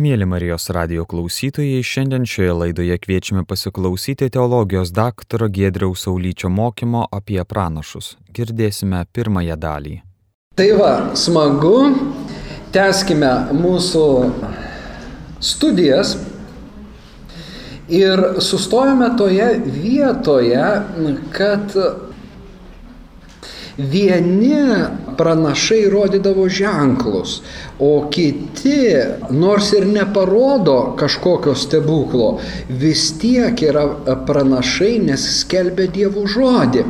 Mėly Marijos radio klausytojai, šiandien šioje laidoje kviečiame pasiklausyti teologijos daktaro Gedriaus Saulyčio mokymo apie pranašus. Girdėsime pirmąją dalį. Tai va, smagu, tęskime mūsų studijas ir sustojame toje vietoje, kad Vieni pranašai rodydavo ženklus, o kiti, nors ir neparodo kažkokio stebuklo, vis tiek yra pranašai, nes skelbia Dievo žodį,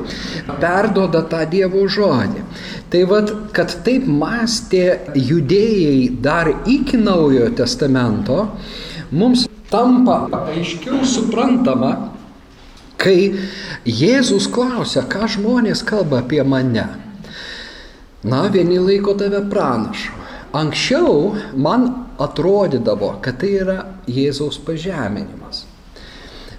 perdoda tą Dievo žodį. Tai vad, kad taip mąstė judėjai dar iki Naujojo testamento, mums tampa aiškiau suprantama, Kai Jėzus klausia, ką žmonės kalba apie mane, na, vieni laiko tave pranašu. Anksčiau man atrodydavo, kad tai yra Jėzaus pažeminimas.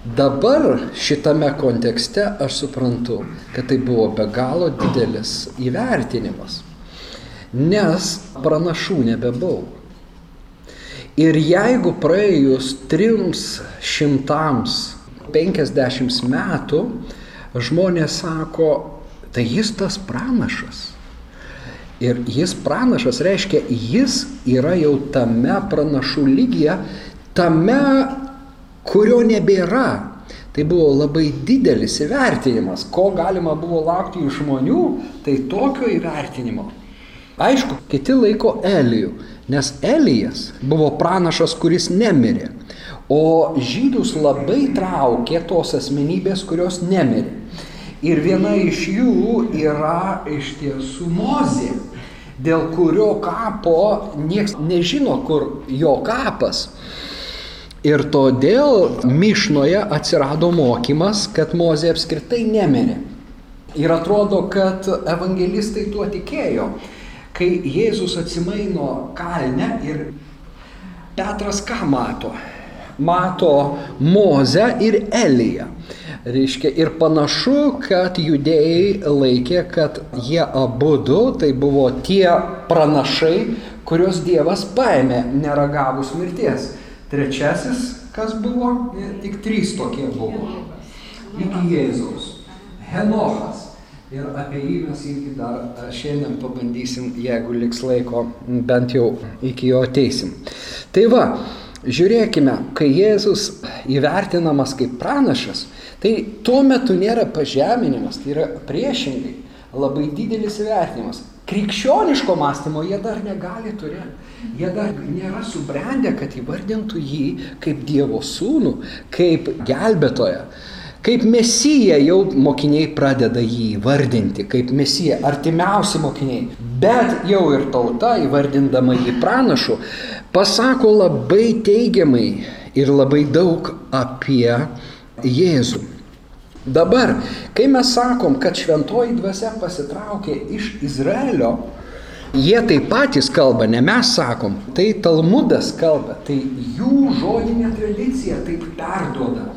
Dabar šitame kontekste aš suprantu, kad tai buvo be galo didelis įvertinimas, nes pranašų nebebuvo. Ir jeigu praėjus trims šimtams 50 metų žmonės sako, tai jis tas pranašas. Ir jis pranašas reiškia, jis yra jau tame pranašų lygyje, tame, kurio nebėra. Tai buvo labai didelis įvertinimas. Ko galima buvo laukti iš žmonių, tai tokio įvertinimo. Aišku, kiti laiko Elijų, nes Elijas buvo pranašas, kuris nemirė. O žydus labai traukė tos asmenybės, kurios nemirė. Ir viena iš jų yra iš tiesų Mozė, dėl kurio kapo niekas nežino, kur jo kapas. Ir todėl Mišnoje atsirado mokymas, kad Mozė apskritai nemirė. Ir atrodo, kad evangelistai tuo tikėjo. Kai Jėzus atsimaino kalne ir Petras ką mato? Mato Mozę ir Eliją. Reiškia, ir panašu, kad judėjai laikė, kad jie abu du tai buvo tie pranašai, kuriuos Dievas paėmė neragavus mirties. Trečiasis, kas buvo, tik trys tokie buvo. Iki Jėzaus. Henochas. Ir apie jį mes irgi dar šiandien pabandysim, jeigu liks laiko, bent jau iki jo ateisim. Tai va, Žiūrėkime, kai Jėzus įvertinamas kaip pranašas, tai tuo metu nėra pažeminimas, tai yra priešingai labai didelis įvertinimas. Krikščioniško mąstymo jie dar negali turėti. Jie dar nėra subrendę, kad įvardintų jį kaip Dievo sūnų, kaip gelbėtoją. Kaip mesiją jau mokiniai pradeda jį vardinti, kaip mesiją, artimiausi mokiniai. Bet jau ir tauta, įvardindama jį pranašu, pasako labai teigiamai ir labai daug apie Jėzų. Dabar, kai mes sakom, kad šventoji dvasia pasitraukė iš Izraelio, jie taip patys kalba, ne mes sakom, tai Talmudas kalba, tai jų žodinė tradicija taip perduoda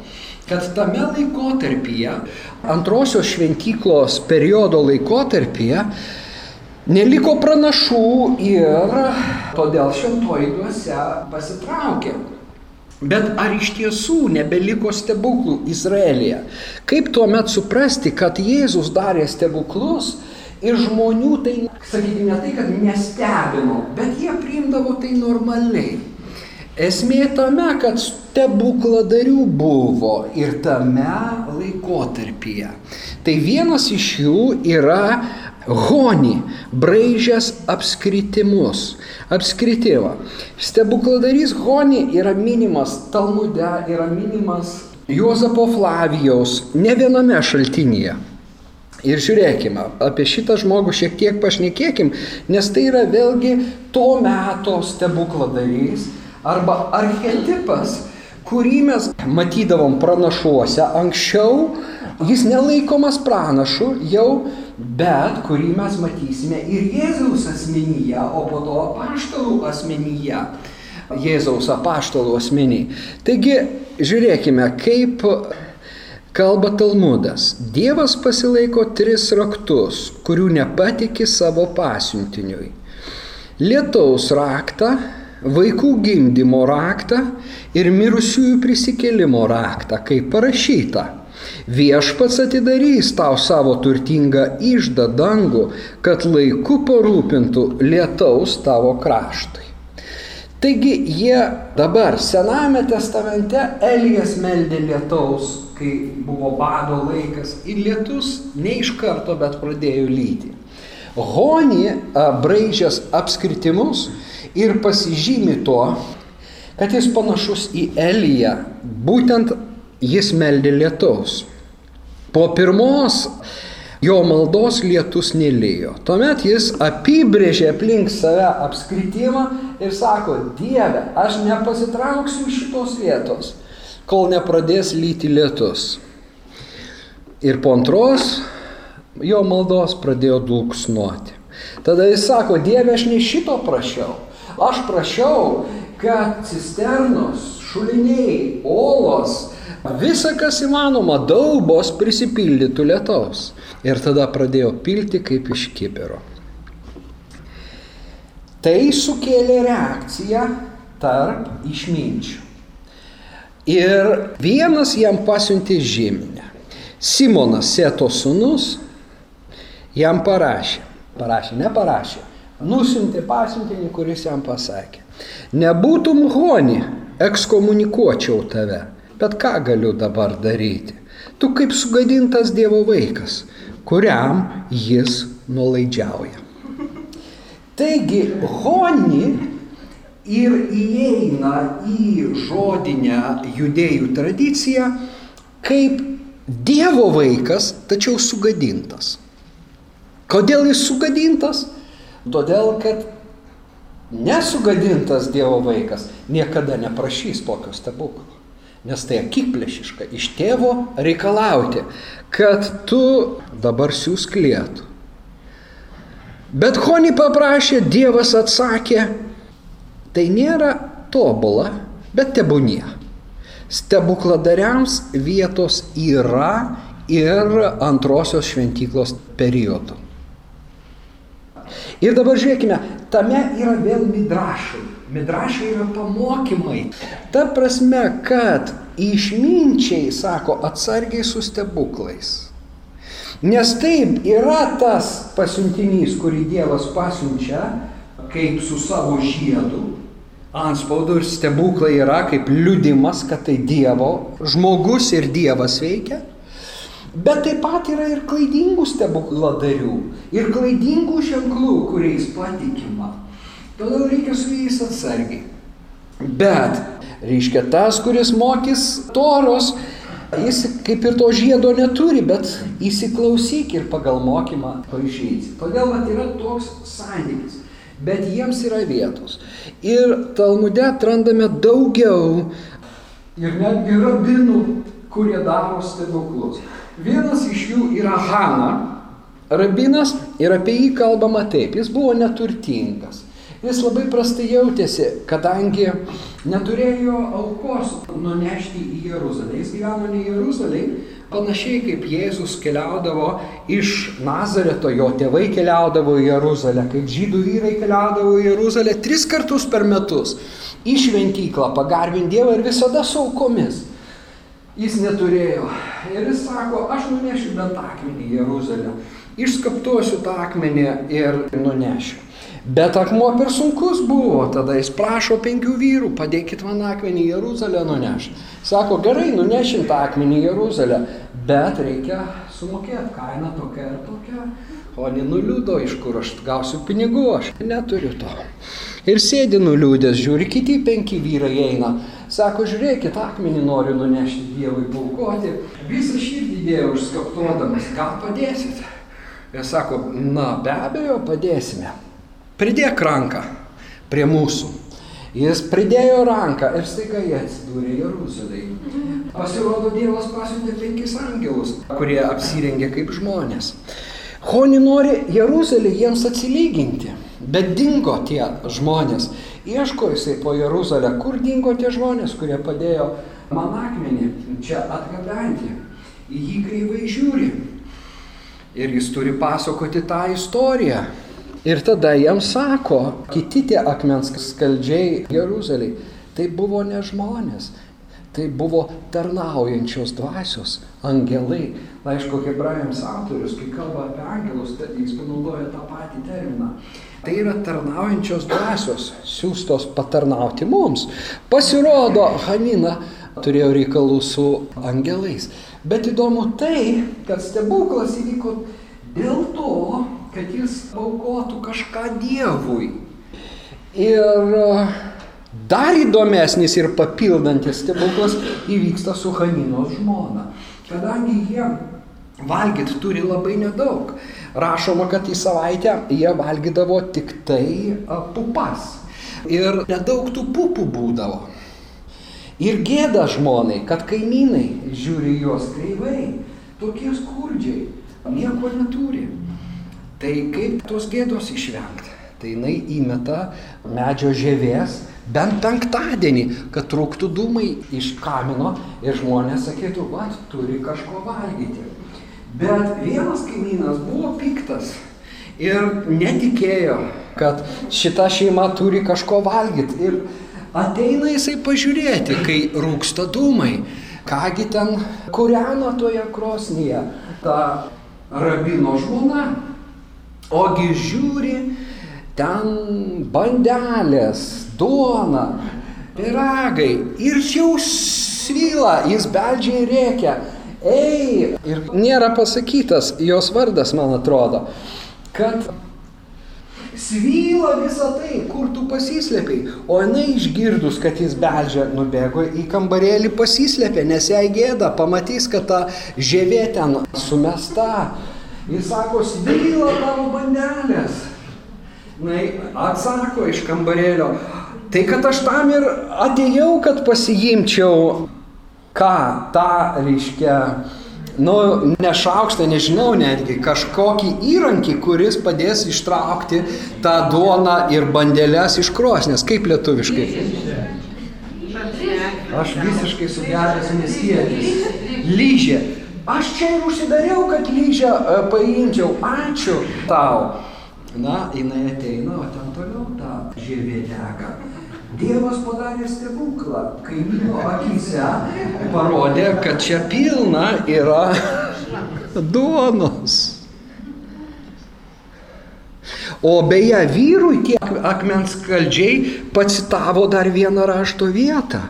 kad tame laikotarpyje, antrosios šventyklos periodo laikotarpyje, Neliko pranašų ir todėl šventoji dvasia pasitraukė. Bet ar iš tiesų nebeliko stebuklų Izraelėje? Kaip tuomet suprasti, kad Jėzus darė stebuklus ir žmonių tai, sakykime, ne tai, kad nestebino, bet jie priimdavo tai normaliai. Esmė tame, kad stebukladarių buvo ir tame laikotarpyje. Tai vienas iš jų yra Honi, braižęs apskritimus. Apskritimą. Stebukladarys Honi yra minimas Talmude, yra minimas Juozapo Flavijaus ne viename šaltinyje. Ir žiūrėkime, apie šitą žmogų šiek tiek pašnekėkim, nes tai yra vėlgi to meto stebukladarys arba archetipas, kurį mes matydavom pranašuose anksčiau, jis nelaikomas pranašu jau bet kurį mes matysime ir Jėzaus asmenyje, o po to apaštalų asmenyje. Jėzaus apaštalų asmeniai. Taigi, žiūrėkime, kaip kalba Talmudas. Dievas pasilaiko tris raktus, kurių nepatikė savo pasiuntiniui. Lietaus raktą, vaikų gimdymo raktą ir mirusiųjų prisikėlimo raktą, kaip parašyta. Viešpats atidarys tau savo turtingą išdą dangų, kad laiku parūpintų lietaus tavo kraštui. Taigi jie dabar Sename testamente Elijas meldė lietaus, kai buvo bado laikas ir lietus ne iš karto, bet pradėjo lyti. Honi braižęs apskritimus ir pasižymi tuo, kad jis panašus į Eliją, būtent jis meldė lietaus. Po pirmos jo maldos lietus nelėjo. Tuomet jis apibrėžė aplink save apskritimą ir sako, Dieve, aš nepasitrauksiu iš šitos vietos, kol nepradės lyti lietus. Ir po antros jo maldos pradėjo dulksnuoti. Tada jis sako, Dieve, aš ne šito prašiau. Aš prašiau, kad cisternos, šuliniai, olos, visa kas įmanoma, daubos prisipildytų lietaus. Ir tada pradėjo pilti kaip iš kibiro. Tai sukėlė reakciją tarp išminčių. Ir vienas jam pasiuntė žyminę. Simonas Seto sūnus jam parašė, parašė, neparašė, nusiuntė pasiuntinį, kuris jam pasakė, nebūtum honi, ekskomunikuočiau tave, bet ką galiu dabar daryti? Tu kaip sugadintas Dievo vaikas, kuriam jis nuolaidžiauja. Taigi, honi ir įeina į žodinę judėjų tradiciją kaip Dievo vaikas, tačiau sugadintas. Kodėl jis sugadintas? Todėl, kad nesugadintas Dievo vaikas niekada neprašys tokio stebuklo. Nes tai akiplėšiška iš tėvo reikalauti, kad tu dabar siūsk lietų. Bet ko nepaprašė, Dievas atsakė, tai nėra tobula, bet tebūnie. Stebukladariams vietos yra ir antrosios šventyklos periodu. Ir dabar žiūrėkime, tame yra vėl midrašai. Midrašai yra pamokymai. Ta prasme, kad išminčiai sako atsargiai su stebuklais. Nes taip yra tas pasiuntinys, kurį Dievas pasiunčia, kaip su savo žiedu. Anspaudu ir stebuklai yra kaip liudimas, kad tai Dievo žmogus ir Dievas veikia. Bet taip pat yra ir klaidingų stebukladarių, ir klaidingų ženklų, kuriais patikima. Todėl reikia su jais atsargiai. Bet, reiškia, tas, kuris mokys toros, jis kaip ir to žiedo neturi, bet įsiklausyk ir pagal mokymą paaišėsi. Todėl mat, yra toks santykis. Bet jiems yra vietos. Ir Talmude atrandame daugiau ir netgi rabinų, kurie daro stebuklus. Vienas iš jų yra Hana, rabinas ir apie jį kalbama taip, jis buvo neturtingas. Jis labai prastai jautėsi, kadangi neturėjo aukos nunešti į Jeruzalę. Jis gyveno ne Jeruzalėje, panašiai kaip Jėzus keliaudavo iš Nazareto, jo tėvai keliaudavo į Jeruzalę, kaip žydų vyrai keliaudavo į Jeruzalę tris kartus per metus į šventyklą pagarbinti Dievą ir visada su aukomis jis neturėjo. Ir jis sako, aš nunešiu bent akmenį į Jeruzalę. Išskaptuosiu tą akmenį ir nunešiu. Bet akmuo per sunkus buvo, tada jis prašo penkių vyrų, padėkit man akmenį į Jeruzalę nunešti. Sako, gerai, nunešim tą akmenį į Jeruzalę, bet reikia sumokėti kainą tokia ir tokia. O nenuliūdo, iš kur aš gausiu pinigų, aš neturiu to. Ir sėdi nuliūdęs, žiūri, kiti penki vyrai eina. Sako, žiūrėkit, akmenį noriu nunešti Dievui paukoti. Visą širdį dėjau užskaptuodamas, gal padėsit? Ir sako, na, be abejo, padėsime. Pridėk ranką prie mūsų. Jis pridėjo ranką ir staiga jie atsidūrė Jeruzalėje. Pasirodo, Dievas pasiuntė penkis angelus, kurie apsirengė kaip žmonės. Honi nori Jeruzalį jiems atsilyginti, bet dingo tie žmonės. Ieško jisai po Jeruzalę, kur dingo tie žmonės, kurie padėjo man akmenį čia atgabenti. Į jį kreivai žiūri. Ir jis turi pasakoti tą istoriją. Ir tada jiems sako, kiti tie akmens skaldžiai Jeruzaliai, tai buvo ne žmonės, tai buvo tarnaujančios dvasios, angelai. Laiško hebrajams autorius, kai kalba apie angelus, tai jis panaudoja tą patį terminą. Tai yra tarnaujančios dvasios, siūstos patarnauti mums. Pasirodo, Hanina turėjo reikalų su angelais. Bet įdomu tai, kad stebuklas įvyko dėl to, kad jis aukotų kažką Dievui. Ir e, dar įdomesnis ir papildantis stebuklas įvyksta su Haninos žmona. Kadangi jie valgyti turi labai nedaug. Rašoma, kad į savaitę jie valgydavo tik tai pupas. Ir nedaug tų pupų būdavo. Ir gėda žmonai, kad kaimynai žiūri juos kreivai, tokie skurdžiai, nieko neturi. Tai kaip tos gėdos išvengti? Tai jinai įmeta medžio žievės bent penktadienį, kad trūktų dūmai iš kamino ir žmonės sakytų, va, turi kažko valgyti. Bet vienas kaimynas buvo piktas ir netikėjo, kad šita šeima turi kažko valgyti. Ir Ateina jisai pažiūrėti, kai rūksta dūmai, kągi ten kūrena toje krosnyje ta rabino žmona. Ogi žiūri, ten bandelės, duona, piragai ir jau svyla, jis beldžia ir reikia. Ei, ir nėra pasakytas jos vardas, man atrodo, kad Svyla visą tai, kur tu pasislėpiai. O jinai išgirdus, kad jis beldžia, nubėgo į kambarėlį pasislėpė, nes jai gėda, pamatys, kad ta žėvė ten sumesta. Jis sako, svyla tavo bandelės. Na, atsako iš kambarėlio. Tai kad aš tam ir atėjau, kad pasiimčiau, ką tą reiškia nu, nešaukštą, nežinau netgi, kažkokį įrankį, kuris padės ištraukti tą duoną ir bandelės iš krosnės. Kaip lietuviškai? Aš visiškai sugedęs miestietis. Lyžė. Aš čia ir užsidariau, kad lyžę e, paimčiau. Ačiū tau. Na, jinai ateina, o ten toliau ta žievė teka. Dievas padarė stebuklą, kaimyno akise parodė, kad čia pilna yra duonos. O beje, vyrui tie akmens skaldžiai pacitavo dar vieną rašto vietą.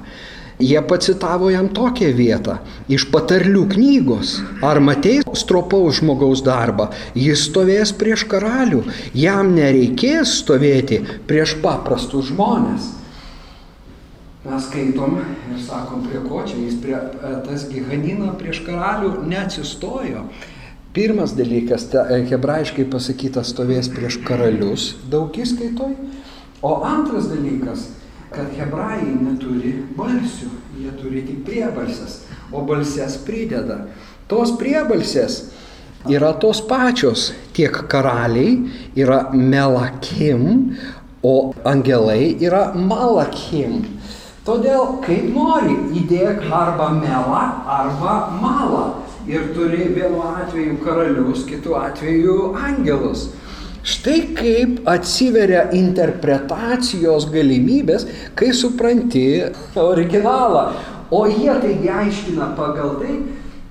Jie pacitavo jam tokią vietą iš patarlių knygos. Ar matei stropaus žmogaus darbą? Jis stovės prieš karalių. Jam nereikės stovėti prieš paprastus žmonės mes skaitom ir sakom, prie ko čia jis, prie, e, tas Gihanina prieš karalių neatsistojo. Pirmas dalykas, ta, e, hebrajiškai pasakyta stovės prieš karalius, daug įskaitoj. O antras dalykas, kad hebrajai neturi balsių, jie turi tik priebalsės, o balsės prideda. Tos priebalsės yra tos pačios, tiek karaliai yra melakim, o angelai yra malakim. Todėl, kaip nori, įdėk arba melą, arba malą. Ir turi vienu atveju karalius, kitu atveju angelus. Štai kaip atsiveria interpretacijos galimybės, kai supranti originalą. O jie taigi aiškina pagal tai,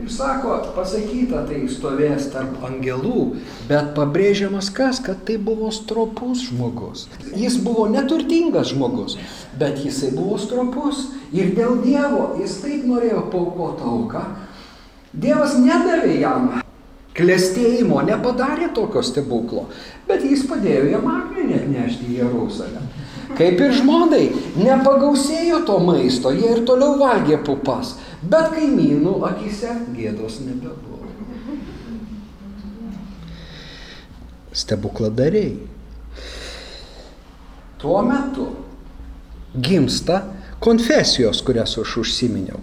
Ir sako, pasakyta, tai stovės tarp angelų, bet pabrėžiamas kas, kad tai buvo stropus žmogus. Jis buvo neturtingas žmogus, bet jisai buvo stropus. Ir dėl Dievo jis taip norėjo paukoti auką. Dievas nedavė jam klėstėjimo, nepadarė tokio stebuklo, bet jis padėjo jam akmenį atnešti į Jeruzalę. Kaip ir žmonai, nepagausėjo to maisto, jie ir toliau valgė pupas, bet kaimynų akise gėdos nebebuvo. Stebukladariai. Tuo metu gimsta konfesijos, kurias aš užsiminiau.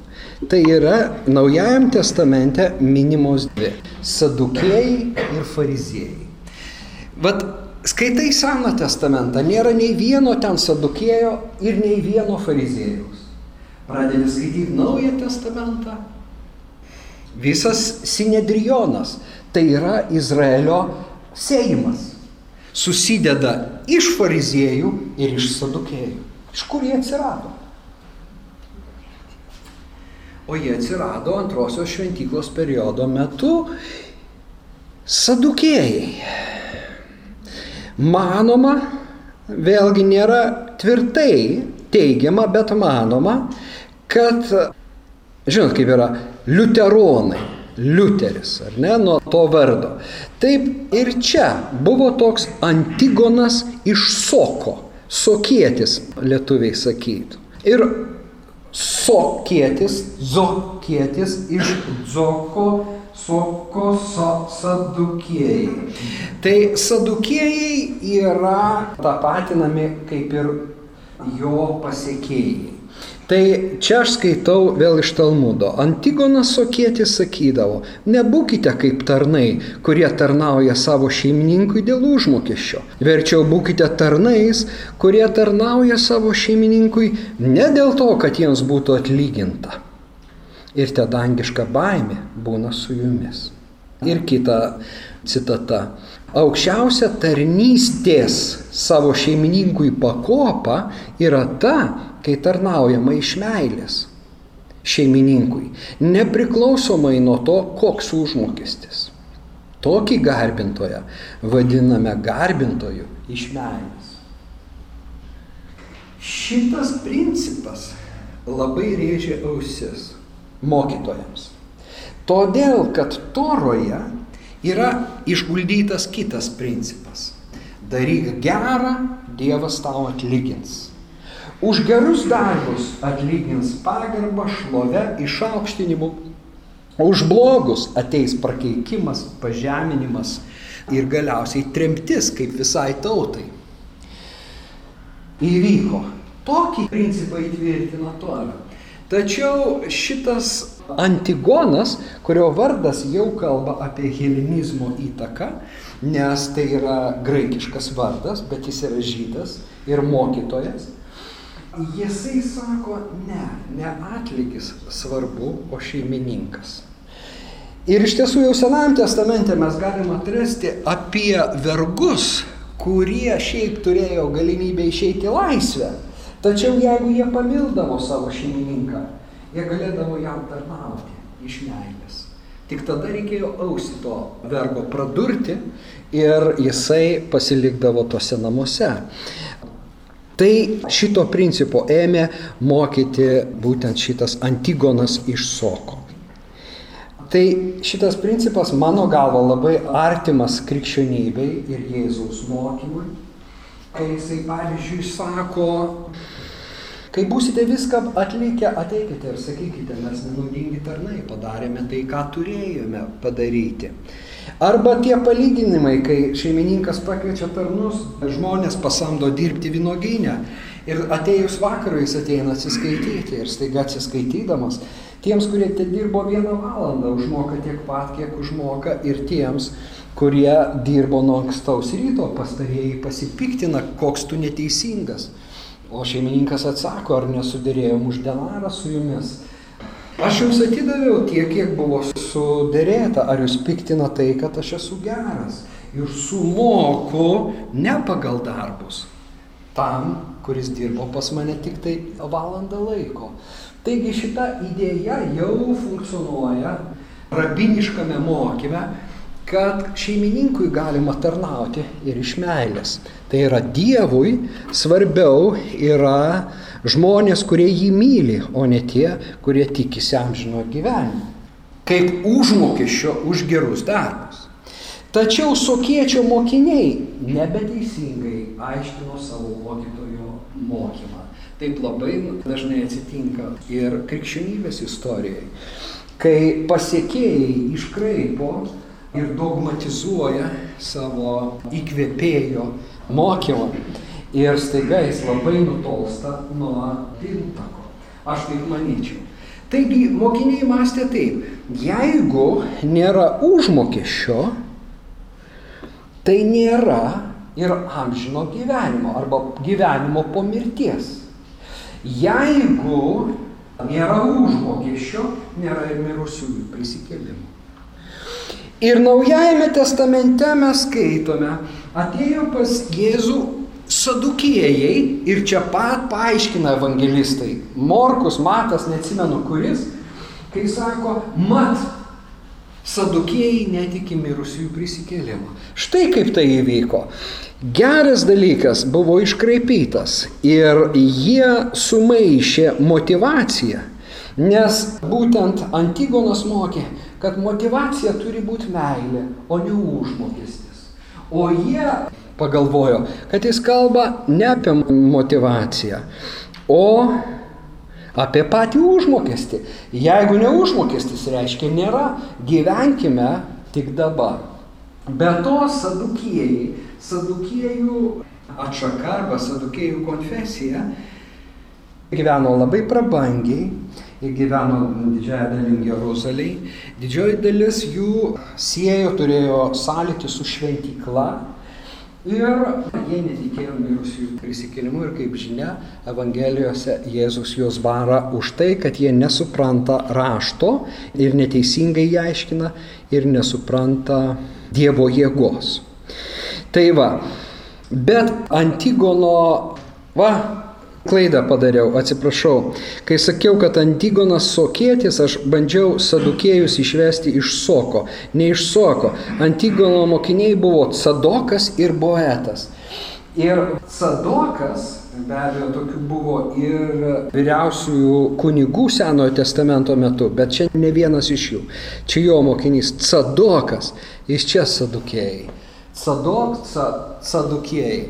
Tai yra Naujajam testamente minimos dvi - sadukėjai ir fariziejai. Vat skaitai Seną testamentą, nėra nei vieno ten sadukėjo ir nei vieno fariziejaus. Pradedi skaityti Naują testamentą. Visas Sinedrionas tai yra Izraelio seimas. susideda iš fariziejų ir iš sadukėjų. Iš kur jie atsirado? O jie atsirado antrosios šventyklos periodo metu sadukėjai. Manoma, vėlgi nėra tvirtai teigiama, bet manoma, kad, žinot, kaip yra liuteronai, liuteris, ar ne, nuo to vardo. Taip ir čia buvo toks Antigonas iš Soko, sokietis lietuviai sakytų. Ir sokietis, zokietis iš dzoko Soko so, sadukėjai. Tai sadukėjai yra tapatinami kaip ir jo pasiekėjai. Tai čia aš skaitau vėl iš Talmudo. Antigonas Sokietis sakydavo, nebūkite kaip tarnai, kurie tarnauja savo šeimininkui dėl užmokesčio. Verčiau būkite tarnais, kurie tarnauja savo šeimininkui ne dėl to, kad jiems būtų atlyginta ir ta dangiška baimė būna su jumis. Ir kita citata. Aukščiausia tarnystės savo šeimininkui pakopa yra ta, kai tarnaujama iš meilės šeimininkui, nepriklausomai nuo to, koks užmokestis. Tokį garbintoją vadiname garbintoju iš meilės. Šitas principas labai rėžia ausis mokytojams. Todėl, kad Toroje yra išguldytas kitas principas. Daryk gerą, Dievas tau atlygins. Už gerus darbus atlygins pagarbą, šlovę, išaukštinimu. Už blogus ateis prakeikimas, pažeminimas ir galiausiai tremtis kaip visai tautai. Įvyko. Tokį principą įtvirtina Tora. Tačiau šitas Antigonas, kurio vardas jau kalba apie helenizmo įtaką, nes tai yra graikiškas vardas, bet jis yra žydas ir mokytojas, jisai sako, ne, ne atlygis svarbu, o šeimininkas. Ir iš tiesų jau Senajame testamente mes galime atrasti apie vergus, kurie šiaip turėjo galimybę išeiti į laisvę Tačiau jeigu jie pamildavo savo šeimininką, jie galėdavo jam tarnauti iš meilės. Tik tada reikėjo ausį to vergo pradurti ir jisai pasilikdavo tose namuose. Tai šito principo ėmė mokyti būtent šitas Antigonas iš Soko. Tai šitas principas mano galva labai artimas krikščionybei ir Jėzaus mokymui kai jisai pavyzdžiui sako, kai būsite viską atlikę, ateikite ir sakykite, mes nenaudingi tarnai, padarėme tai, ką turėjome padaryti. Arba tie palyginimai, kai šeimininkas pakviečia tarnus, žmonės pasamdo dirbti vynoginę ir atėjus vakarui jis ateina atsiskaityti ir staiga atsiskaitydamas, tiems, kurie te dirbo vieną valandą, užmoka tiek pat, kiek užmoka ir tiems, kurie dirbo nuo ankstaus ryto, pastarėjai pasipiktina, koks tu neteisingas. O šeimininkas atsako, ar nesudėrėjom už denarą su jumis. Aš jums atidaviau tiek, kiek buvo sudėrėta, ar jūs piktina tai, kad aš esu geras. Ir sumoku ne pagal darbus. Tam, kuris dirbo pas mane tik tai valandą laiko. Taigi šita idėja jau funkcionuoja rabiniškame mokyme, kad šeimininkui galima tarnauti ir iš meilės. Tai yra Dievui svarbiau yra žmonės, kurie jį myli, o ne tie, kurie tikisi amžino gyvenimo. Kaip užmokesčio už gerus darbus. Tačiau sokiečio mokiniai nebeteisingai aiškino savo mokytojo mokymą. Taip labai dažnai atsitinka ir krikščionybės istorijai, kai pasiekėjai iškraipo ir dogmatizuoja savo įkvėpėjo mokymą. Ir staiga jis labai nutolsta nuo pirmtako. Aš taip manyčiau. Taigi mokiniai mąstė taip, jeigu nėra užmokesčio, tai nėra ir amžino gyvenimo arba gyvenimo po mirties. Jeigu nėra užmokesčio, nėra ir mirusiųjų prisikėlimų. Ir Naujajame testamente mes skaitome atėjo pas Jėzų sadukėjai ir čia pat paaiškina evangelistai. Morkus, Matas, neatsimenu kuris, kai sako, mat, sadukėjai netiki mirusiųjų prisikėlimą. Štai kaip tai įvyko. Geras dalykas buvo iškraipytas ir jie sumaišė motivaciją, nes būtent Antigonas mokė, kad motivacija turi būti meilė, o ne užmokestis. O jie pagalvojo, kad jis kalba ne apie motivaciją, o apie patį užmokestį. Jeigu ne užmokestis, reiškia nėra, gyvenkime tik dabar. Be to sadukėjai, sadukėjų atšaka arba sadukėjų konfesija gyveno labai prabangiai, gyveno didžiąją dalim Jeruzaliai, didžioji dalis jų siejo, turėjo sąlytį su šventykla, Ir jie netikėjo mirusiųjų prisikėlimu ir kaip žinia, Evangelijose Jėzus juos bara už tai, kad jie nesupranta rašto ir neteisingai ją aiškina ir nesupranta Dievo jėgos. Tai va, bet Antigono, va, Klaidą padariau, atsiprašau. Kai sakiau, kad Antigonas sokėtis, aš bandžiau sadukėjus išvesti iš soko. Ne iš soko. Antigono mokiniai buvo Sadokas ir Boetas. Ir Sadokas, be abejo, tokių buvo ir vyriausiųjų kunigų Senojo testamento metu, bet čia ne vienas iš jų. Čia jo mokinys Sadokas, iš čia sadukėjai. Sadok, sadukėjai.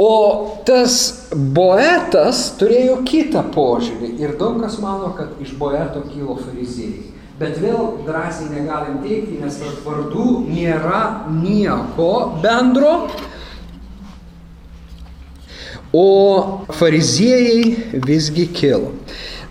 O tas boetas turėjo kitą požiūrį ir daug kas mano, kad iš boeto kilo fariziejai. Bet vėl drąsiai negalim teikti, nes tarp vardų nėra nieko bendro. O fariziejai visgi kilo.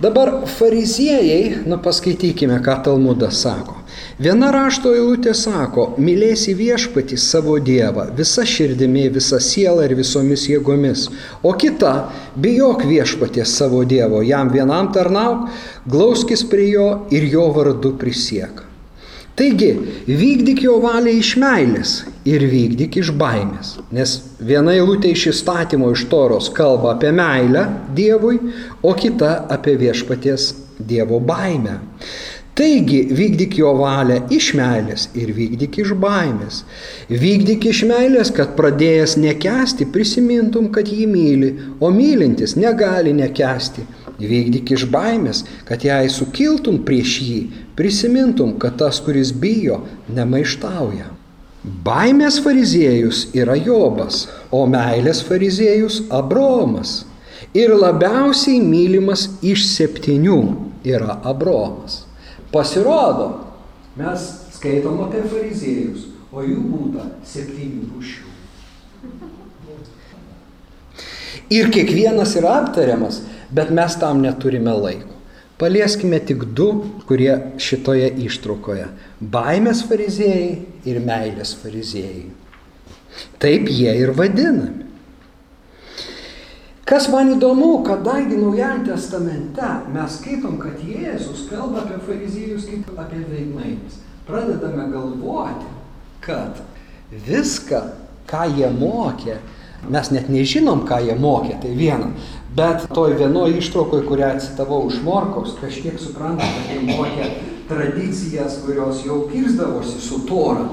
Dabar fariziejai, nu paskaitykime, ką Talmudas sako. Viena rašto eilutė sako, mylėsi viešpatį savo Dievą visa širdimi, visa siela ir visomis jėgomis. O kita, bijok viešpaties savo Dievo, jam vienam tarnauk, glauskis prie jo ir jo vardu prisiek. Taigi, vykdyk jo valią iš meilės ir vykdyk iš baimės. Nes viena eilutė iš įstatymo iš toros kalba apie meilę Dievui, o kita apie viešpaties Dievo baimę. Taigi vykdyk jo valią iš meilės ir vykdyk iš baimės. Vykdyk iš meilės, kad pradėjęs nekesti prisimintum, kad jį myli, o mylintis negali nekesti. Vykdyk iš baimės, kad jei sukiltum prieš jį, prisimintum, kad tas, kuris bijo, nemaištauja. Baimės fariziejus yra Jobas, o meilės fariziejus Abromas. Ir labiausiai mylimas iš septynių yra Abromas. Pasirodo, mes skaitom apie fariziejus, o jų būta septynių rūšių. Ir kiekvienas yra aptariamas, bet mes tam neturime laiko. Palieskime tik du, kurie šitoje ištraukoje - baimės fariziejai ir meilės fariziejai. Taip jie ir vadinami. Kas man įdomu, kadangi Naujajame testamente mes skaitom, kad Jėzus kalba apie fariziejus kaip apie veidmainius, pradedame galvoti, kad viską, ką jie mokė, mes net nežinom, ką jie mokė, tai viena, bet toj vienoje ištraukoje, kurią citavau iš Morkos, kažkiek suprantame, kad jie mokė tradicijas, kurios jau kirzdavosi su tora,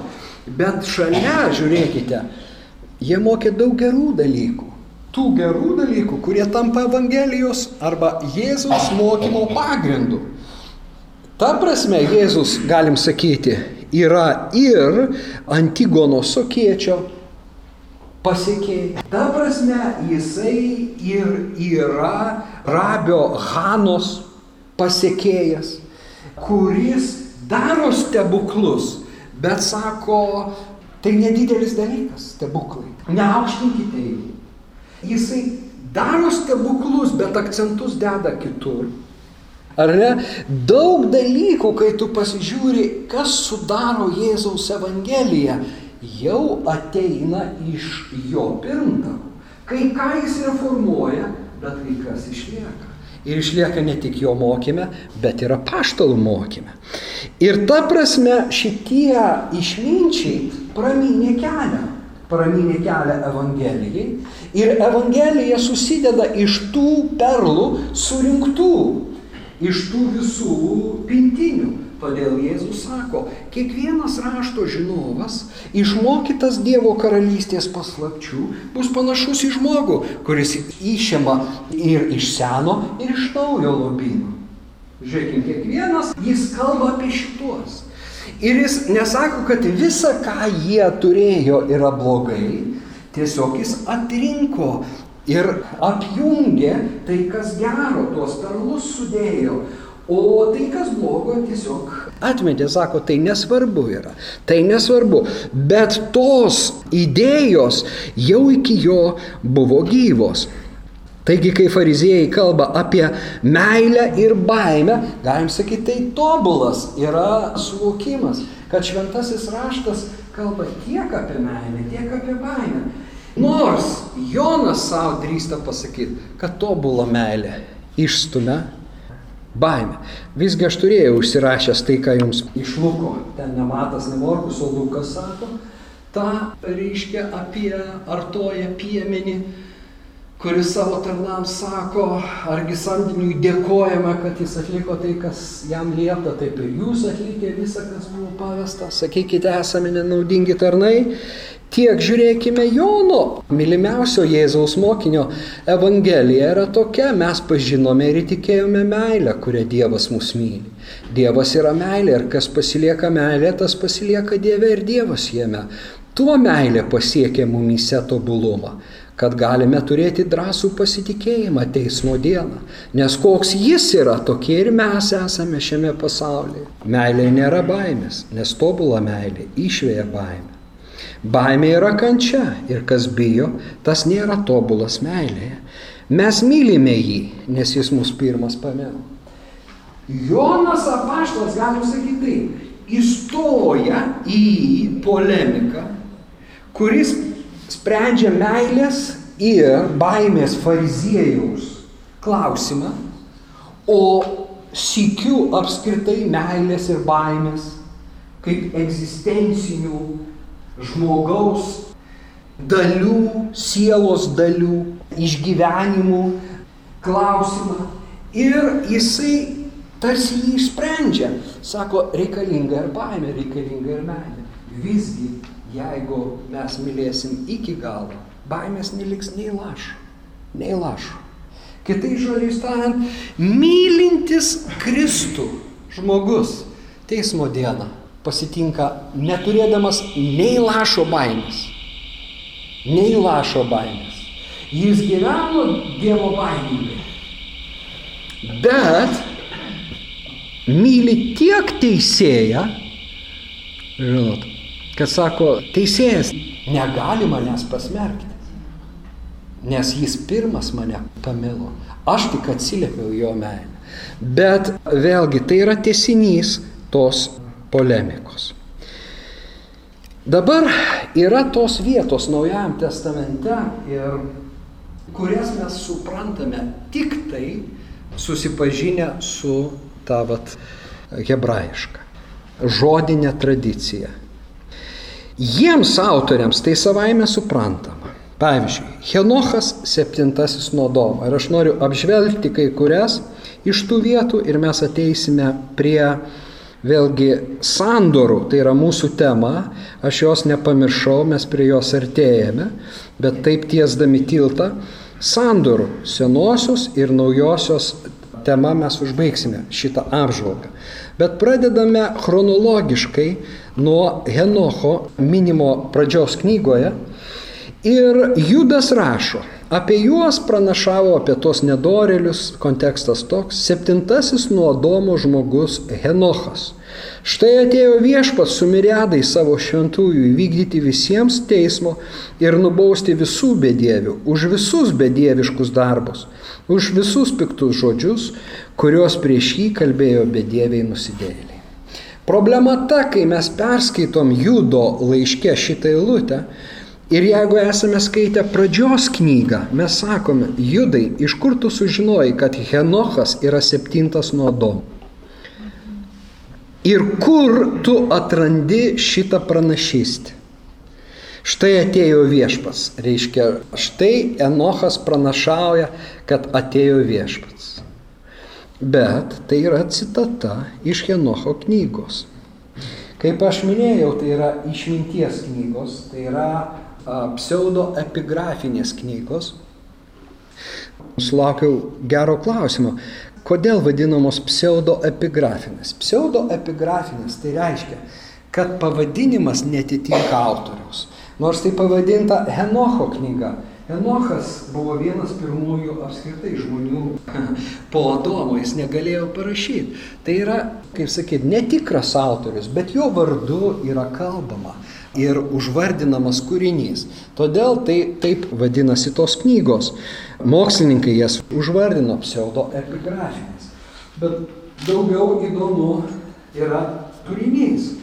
bet šalia, žiūrėkite, jie mokė daug gerų dalykų tų gerų dalykų, kurie tampa Evangelijos arba Jėzaus mokymo pagrindu. Ta prasme, Jėzus, galim sakyti, yra ir Antigono sokiečio pasiekėjai. Ta prasme, jisai ir yra Rabio Hanos pasiekėjas, kuris daro stebuklus, bet sako, tai nedidelis dalykas, stebuklai. Neaukštinkite jų. Jisai daro stebuklus, bet akcentus deda kitur. Ar ne? Daug dalykų, kai tu pasižiūri, kas sudaro Jėzaus Evangeliją, jau ateina iš jo pirmtakų. Kai ką jis reformuoja, bet kai kas išlieka. Ir išlieka ne tik jo mokyme, bet ir apaštalų mokyme. Ir ta prasme šitie išminčiai praminė kelią pramynė kelią Evangelijai. Ir Evangelija susideda iš tų perlų surinktų, iš tų visų pintinių. Todėl Jėzus sako, kiekvienas rašto žinovas, išmokytas Dievo karalystės paslapčių, bus panašus į žmogų, kuris išėma ir iš seno, ir iš naujo lobino. Žiūrėkime, kiekvienas jis kalba apie šitos. Ir jis nesako, kad visa, ką jie turėjo, yra blogai, tiesiog jis atrinko ir apjungė tai, kas gero, tuos perlus sudėjo, O tai, kas blogo, tiesiog atmetė, sako, tai nesvarbu yra, tai nesvarbu. Bet tos idėjos jau iki jo buvo gyvos. Taigi, kai fariziejai kalba apie meilę ir baimę, galim sakyti, tai tobulas yra suvokimas, kad šventasis raštas kalba tiek apie meilę, tiek apie baimę. Nors Jonas savo drįsta pasakyti, kad tobulą meilę išstumia baimė. Visgi aš turėjau užsirašęs tai, ką jums iš Luko, ten nematas, nemorkus, o Lukas sako, tą reiškia apie artoją piemenį, kuris savo tarnams sako, argi samdiniui dėkojame, kad jis atliko tai, kas jam liepta, taip ir jūs atlikė visą, kas buvo pavesta. Sakykite, esame nenaudingi tarnai. Tiek žiūrėkime Jono, mylimiausio Jėzaus mokinio Evangelija yra tokia, mes pažinome ir įtikėjome meilę, kurią Dievas mus myli. Dievas yra meilė ir kas pasilieka meilė, tas pasilieka Dieve ir Dievas jame. Tuo meilė pasiekia mumyse tobulumą, kad galime turėti drąsų pasitikėjimą teismo dieną. Nes koks jis yra, tokie ir mes esame šiame pasaulyje. Meilė nėra baimės, nes tobula meilė išvėja baimę. Baimė yra kančia ir kas bijo, tas nėra tobulas meilėje. Mes mylime jį, nes jis mus pirmas pamėgo. Jonas apaštas, galim sakyti taip, įstoja į polemiką, kuris sprendžia meilės ir baimės fariziejaus klausimą, o sikiu apskritai meilės ir baimės kaip egzistencinių žmogaus dalių, sielos dalių, išgyvenimų klausimą. Ir jisai tarsi jį išsprendžia. Sako, reikalinga ir baimė, reikalinga ir meilė. Visgi, jeigu mes mylėsim iki galo, baimės neliks nei lašo, nei lašo. Kitai žodžiais tariant, mylintis Kristų žmogus teismo dieną pasitinka neturėdamas nei lašo baimės. Nei lašo baimės. Jis gyveno Dievo baimingai. Bet myli tiek teisėją, žinot, kad sako, teisėjas negali manęs pasmerkti, nes jis pirmas mane pamilo, aš tik atsiliepiau jo meilę. Bet vėlgi tai yra tiesinys tos polemikos. Dabar yra tos vietos Naujajam testamente, ir, kurias mes suprantame tik tai susipažinę su ta vat, hebrajiška, žodinė tradicija. Jiems autoriams tai savaime suprantama. Pavyzdžiui, Henochas septintasis nuo Domo. Ir aš noriu apžvelgti kai kurias iš tų vietų ir mes ateisime prie Vėlgi sandorų, tai yra mūsų tema, aš jos nepamiršau, mes prie jos artėjame, bet taip tiesdami tiltą, sandorų senosios ir naujosios tema mes užbaigsime šitą apžvalgą. Bet pradedame chronologiškai nuo Henocho minimo pradžios knygoje ir Judas rašo, Apie juos pranašavo apie tos nedorelius kontekstas toks. Septintasis nuo Adomo žmogus Henochas. Štai atėjo viešpas su miriadai savo šventųjų įvykdyti visiems teismo ir nubausti visų bedievių, už visus bedieviškus darbus, už visus piktus žodžius, kuriuos prieš jį kalbėjo bedieviai nusidėliai. Problema ta, kai mes perskaitom Judo laiške šitą eilutę, Ir jeigu esame skaitę pradžios knygą, mes sakome, judai, iš kur tu sužinojai, kad Henochas yra septintas nuo Adomo? Ir kur tu atrandi šitą pranašystę? Štai atėjo viešpats. Reiškia, štai Enochas pranašauja, kad atėjo viešpats. Bet tai yra citata iš Enocho knygos. Kaip aš minėjau, tai yra išminties knygos, tai yra pseudoepigrafinės knygos. Sulaukiau gero klausimo, kodėl vadinamos pseudoepigrafinės. Pseudoepigrafinės tai reiškia, kad pavadinimas netitinka autoriaus. Nors tai pavadinta Henocho knyga. Henochas buvo vienas pirmųjų apskritai žmonių po Adomo, jis negalėjo parašyti. Tai yra, kaip sakyti, netikras autorius, bet jo vardu yra kalbama ir užvardinamas kūrinys. Todėl tai taip vadinasi tos knygos. Mokslininkai jas užvardino pseudoepigrafinės. Bet daugiau įdomu yra turinys.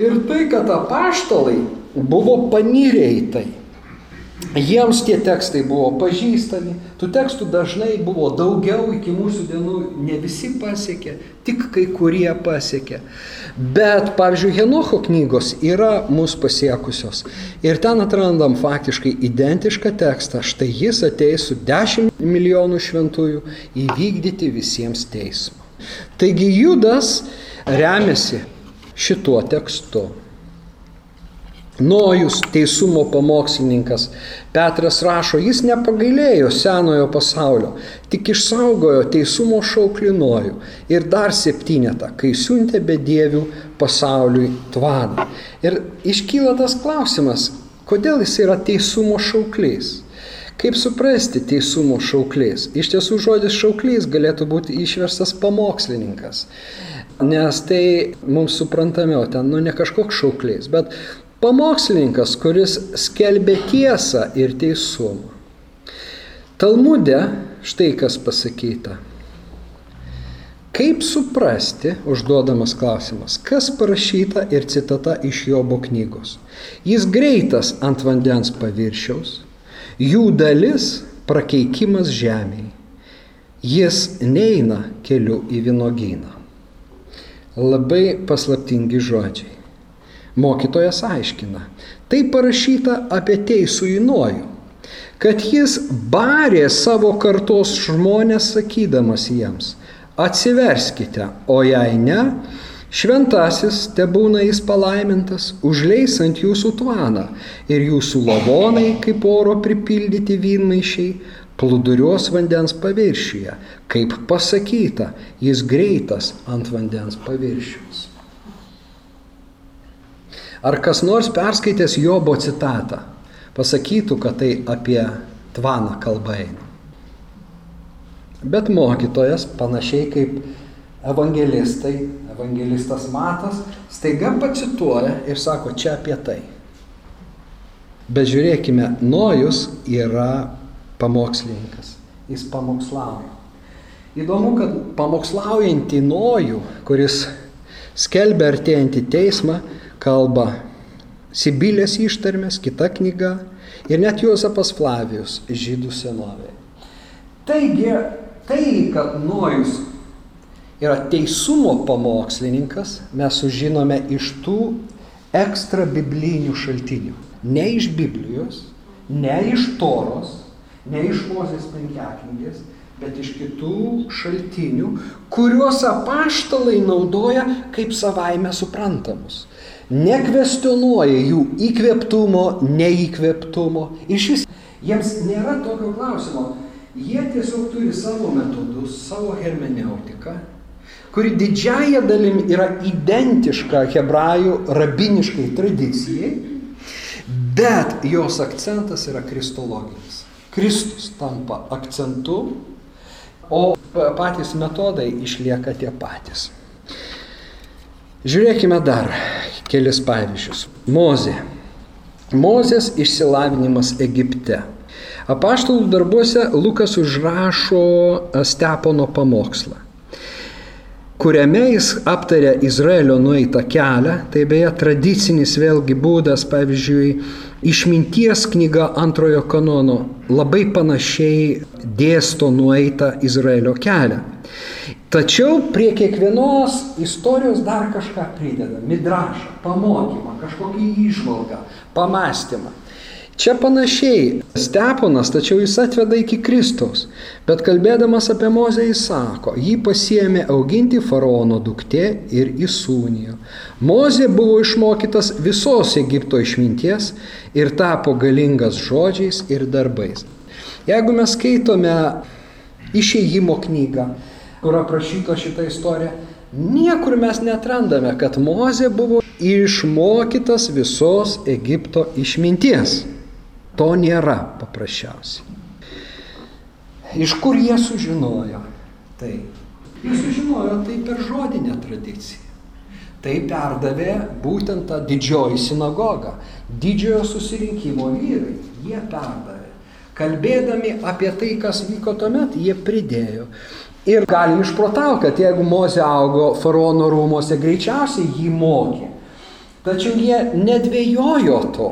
Ir tai, kad apaštalai buvo panirę į tai. Jiems tie tekstai buvo pažįstami, tų tekstų dažnai buvo daugiau iki mūsų dienų, ne visi pasiekė, tik kai kurie pasiekė. Bet, pavyzdžiui, Henocho knygos yra mūsų pasiekusios. Ir ten atrandam faktiškai identišką tekstą. Štai jis ateis su 10 milijonų šventųjų įvykdyti visiems teismą. Taigi Judas remiasi šituo tekstu. Nojus, teisumo pamokslininkas, Petras rašo, jis nepagailėjo senojo pasaulio, tik išsaugojo teisumo šauklį Nojų ir dar septynetą, kai siuntė bedievių pasauliui tvaną. Ir iškyla tas klausimas, kodėl jis yra teisumo šauklys. Kaip suprasti teisumo šauklys? Iš tiesų žodis šauklys galėtų būti išverstas pamokslininkas. Nes tai mums suprantamiau, ten nu ne kažkoks šauklys, bet Pamokslininkas, kuris skelbė tiesą ir teisumą. Talmude štai kas pasakyta. Kaip suprasti, užduodamas klausimas, kas parašyta ir citata iš Jobo knygos. Jis greitas ant vandens paviršiaus, jų dalis prakeikimas žemėje. Jis neina keliu į vynogyną. Labai paslaptingi žodžiai. Mokytojas aiškina, tai parašyta apie teisų įnojų, kad jis barė savo kartos žmonės sakydamas jiems, atsiverskite, o jei ne, šventasis, te būna jis palaimintas, užleis ant jūsų tvaną ir jūsų lavonai, kaip oro pripildyti vynmaišiai, plūduriuos vandens paviršiuje, kaip pasakyta, jis greitas ant vandens paviršiaus. Ar kas nors perskaitęs Jobo citatą pasakytų, kad tai apie tvaną kalba eina. Bet mokytojas, panašiai kaip evangelistai, evangelistas Matas, staiga pacituoja ir sako, čia apie tai. Bet žiūrėkime, Nojus yra pamokslininkas, jis pamokslauja. Įdomu, kad pamokslaujantį Nojų, kuris skelbia artėjantį teismą, kalba Sibilės ištarmės, kita knyga ir net Juozapas Flavijus žydų senovėje. Taigi, tai, kad Nojus yra teisumo pamokslininkas, mes sužinome iš tų ekstra biblinių šaltinių. Ne iš Biblijos, ne iš Toros, ne iš Mozės penkiaknygės, bet iš kitų šaltinių, kuriuos apaštalai naudoja kaip savaime suprantamus nekvestionuoja jų įkvėptumo, neįkvėptumo. Iš vis jiems nėra tokio klausimo. Jie tiesiog turi savo metodus, savo hermeneutiką, kuri didžiaja dalim yra identiška hebrajų rabiniškai tradicijai, bet jos akcentas yra kristologinis. Kristus tampa akcentu, o patys metodai išlieka tie patys. Žiūrėkime dar kelis pavyzdžius. Mozė. Mozės išsilavinimas Egipte. Apaštalų darbuose Lukas užrašo Stepono pamokslą, kuriame jis aptarė Izraelio nueitą kelią, tai beje tradicinis vėlgi būdas, pavyzdžiui, išminties knyga antrojo kanono labai panašiai dėsto nueitą Izraelio kelią. Tačiau prie kiekvienos istorijos dar kažką prideda. Midrašą, pamokymą, kažkokį išvalgą, pamastymą. Čia panašiai Steponas, tačiau jis atveda iki Kristaus, bet kalbėdamas apie Mozę jis sako, jį pasiemė auginti faraono duktė ir įsūnijo. Mozė buvo išmokytas visos Egipto išminties ir tapo galingas žodžiais ir darbais. Jeigu mes skaitome išėjimo knygą, kur aprašyta šita istorija, niekur mes netrandame, kad Mozė buvo išmokytas visos Egipto išminties. To nėra paprasčiausiai. Iš kur jie sužinojo? Tai. Jie sužinojo tai per žodinę tradiciją. Tai perdavė būtent tą didžioji sinagoga, didžiojo susirinkimo vyrai. Jie perdavė. Kalbėdami apie tai, kas vyko tuomet, jie pridėjo. Ir galim išprotauti, kad jeigu Mozė augo faraono rūmose, greičiausiai jį mokė. Tačiau jie nedvėjojo to.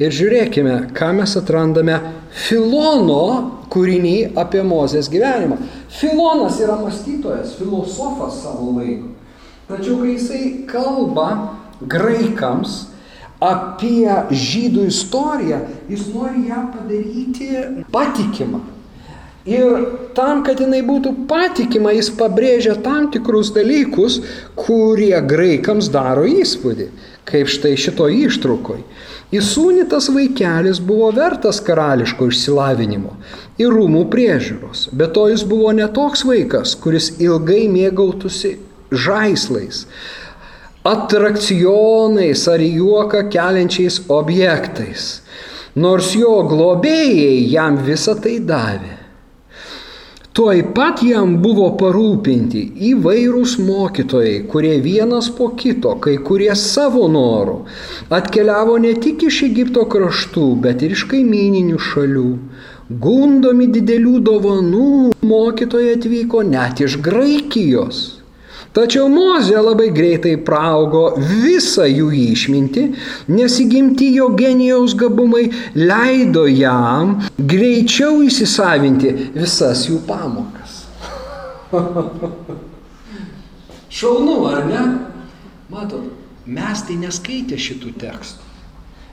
Ir žiūrėkime, ką mes atrandame Filono kūrinį apie Mozės gyvenimą. Filonas yra mąstytojas, filosofas savo laiko. Tačiau kai jisai kalba graikams apie žydų istoriją, jis nori ją padaryti patikimą. Ir tam, kad jinai būtų patikima, jis pabrėžia tam tikrus dalykus, kurie graikams daro įspūdį, kaip štai šito ištrukoj. Įsūnytas vaikelis buvo vertas karališko išsilavinimo ir rūmų priežiūros, bet to jis buvo netoks vaikas, kuris ilgai mėgautųsi žaislais, atrakcionais ar juoką keliančiais objektais, nors jo globėjai jam visą tai davė. Tuoj pat jam buvo parūpinti įvairūs mokytojai, kurie vienas po kito, kai kurie savo norų, atkeliavo ne tik iš Egipto kraštų, bet ir iš kaimininių šalių. Gundomi didelių dovanų mokytojai atvyko net iš Graikijos. Tačiau Mozė labai greitai praugo visą jų išmintį, nes įgimti jo genijaus gabumai leido jam greičiau įsisavinti visas jų pamokas. Šaunu, ar ne? Matot, mes tai neskaitė šitų tekstų.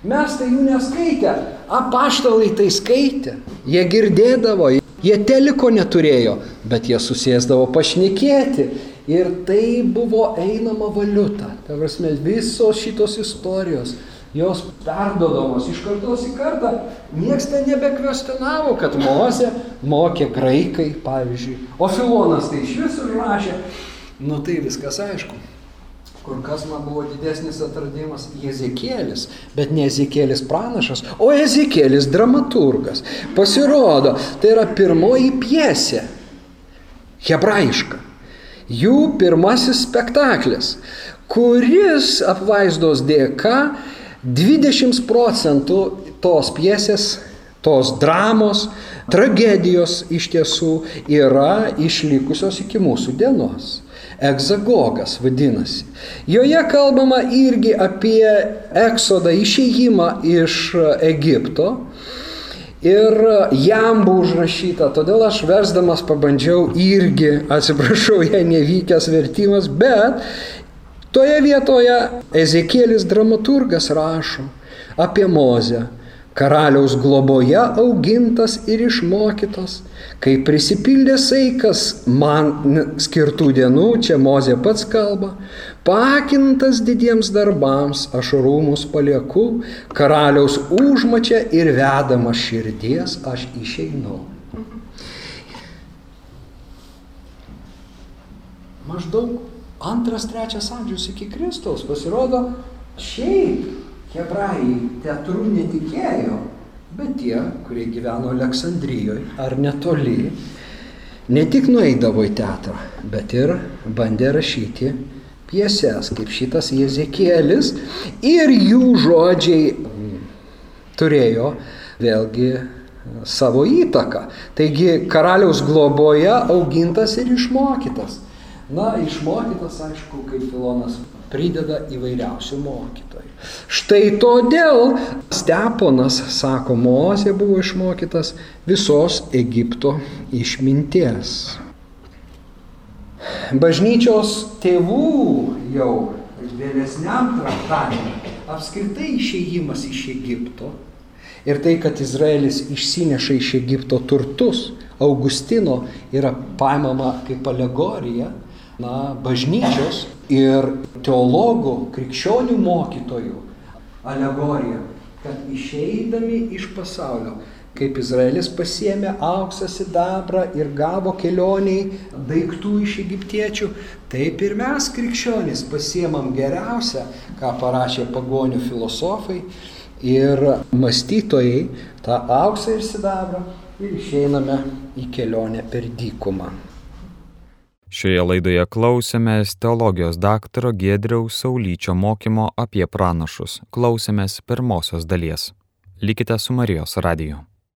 Mes tai jų neskaitė, apaštalai tai skaitė, jie girdėdavo, jie teliko neturėjo, bet jie susėsdavo pašnekėti Ir tai buvo einama valiuta. Tai prasme, visos šitos istorijos, jos perdodamos iš kartos į kartą. Niekas ten nebekvestionavo, kad Mozė mokė graikai, pavyzdžiui. O Filonas tai iš vis užrašė. Nu tai viskas aišku. Kur kas man buvo didesnis atradimas Jezekėlis, bet ne Jezekėlis pranašas, o Jezekėlis dramaturgas. Pasirodo, tai yra pirmoji piesė, hebrajiška jų pirmasis spektaklis, kuris apvaizdos dėka 20 procentų tos piesės, tos dramos, tragedijos iš tiesų yra išlikusios iki mūsų dienos. Egzagogas vadinasi. Joje kalbama irgi apie eksodą, išėjimą iš Egipto, Ir jam buvo užrašyta, todėl aš versdamas pabandžiau irgi, atsiprašau, jei nevykęs vertimas, bet toje vietoje Ezekėlis dramaturgas rašo apie Mozę, karaliaus globoje augintas ir išmokytas, kai prisipildė saikas man skirtų dienų, čia Mozė pats kalba, pakintas didiems darbams, aš rūmus palieku, karaliaus užmačia ir vedama širdies aš išeinu. Maždaug antras, trečias amžius iki Kristaus pasirodo šiaip hebrajai teatrų netikėjo, bet tie, kurie gyveno Aleksandrijoje ar netoli, ne tik nueidavo į teatrą, bet ir bandė rašyti pieses, kaip šitas Jezekėlis, ir jų žodžiai turėjo vėlgi savo įtaką. Taigi karaliaus globoje augintas ir išmokytas. Na, išmokytas, aišku, kaip Filonas prideda įvairiausių mokytojų. Štai todėl Steponas, sako, Mozė buvo išmokytas visos Egipto išminties. bažnyčios tėvų jau vėlesniam traktavimui apskritai išėjimas iš Egipto ir tai, kad Izraelis išsineša iš Egipto turtus, Augustino yra paimama kaip alegorija, na, bažnyčios ir teologų, krikščionių mokytojų alegorija, kad išeidami iš pasaulio kaip Izraelis pasiemė auksą, sidabrą ir gavo kelioniai daiktų iš egiptiečių, taip ir mes krikščionys pasiemam geriausią, ką parašė pagonių filosofai ir mąstytojai, tą auksą ir sidabrą ir išeiname į kelionę per dykumą. Šioje laidoje klausėmės teologijos daktaro Gedriaus Saulyčio mokymo apie pranašus. Klausėmės pirmosios dalies. Likite su Marijos radiju.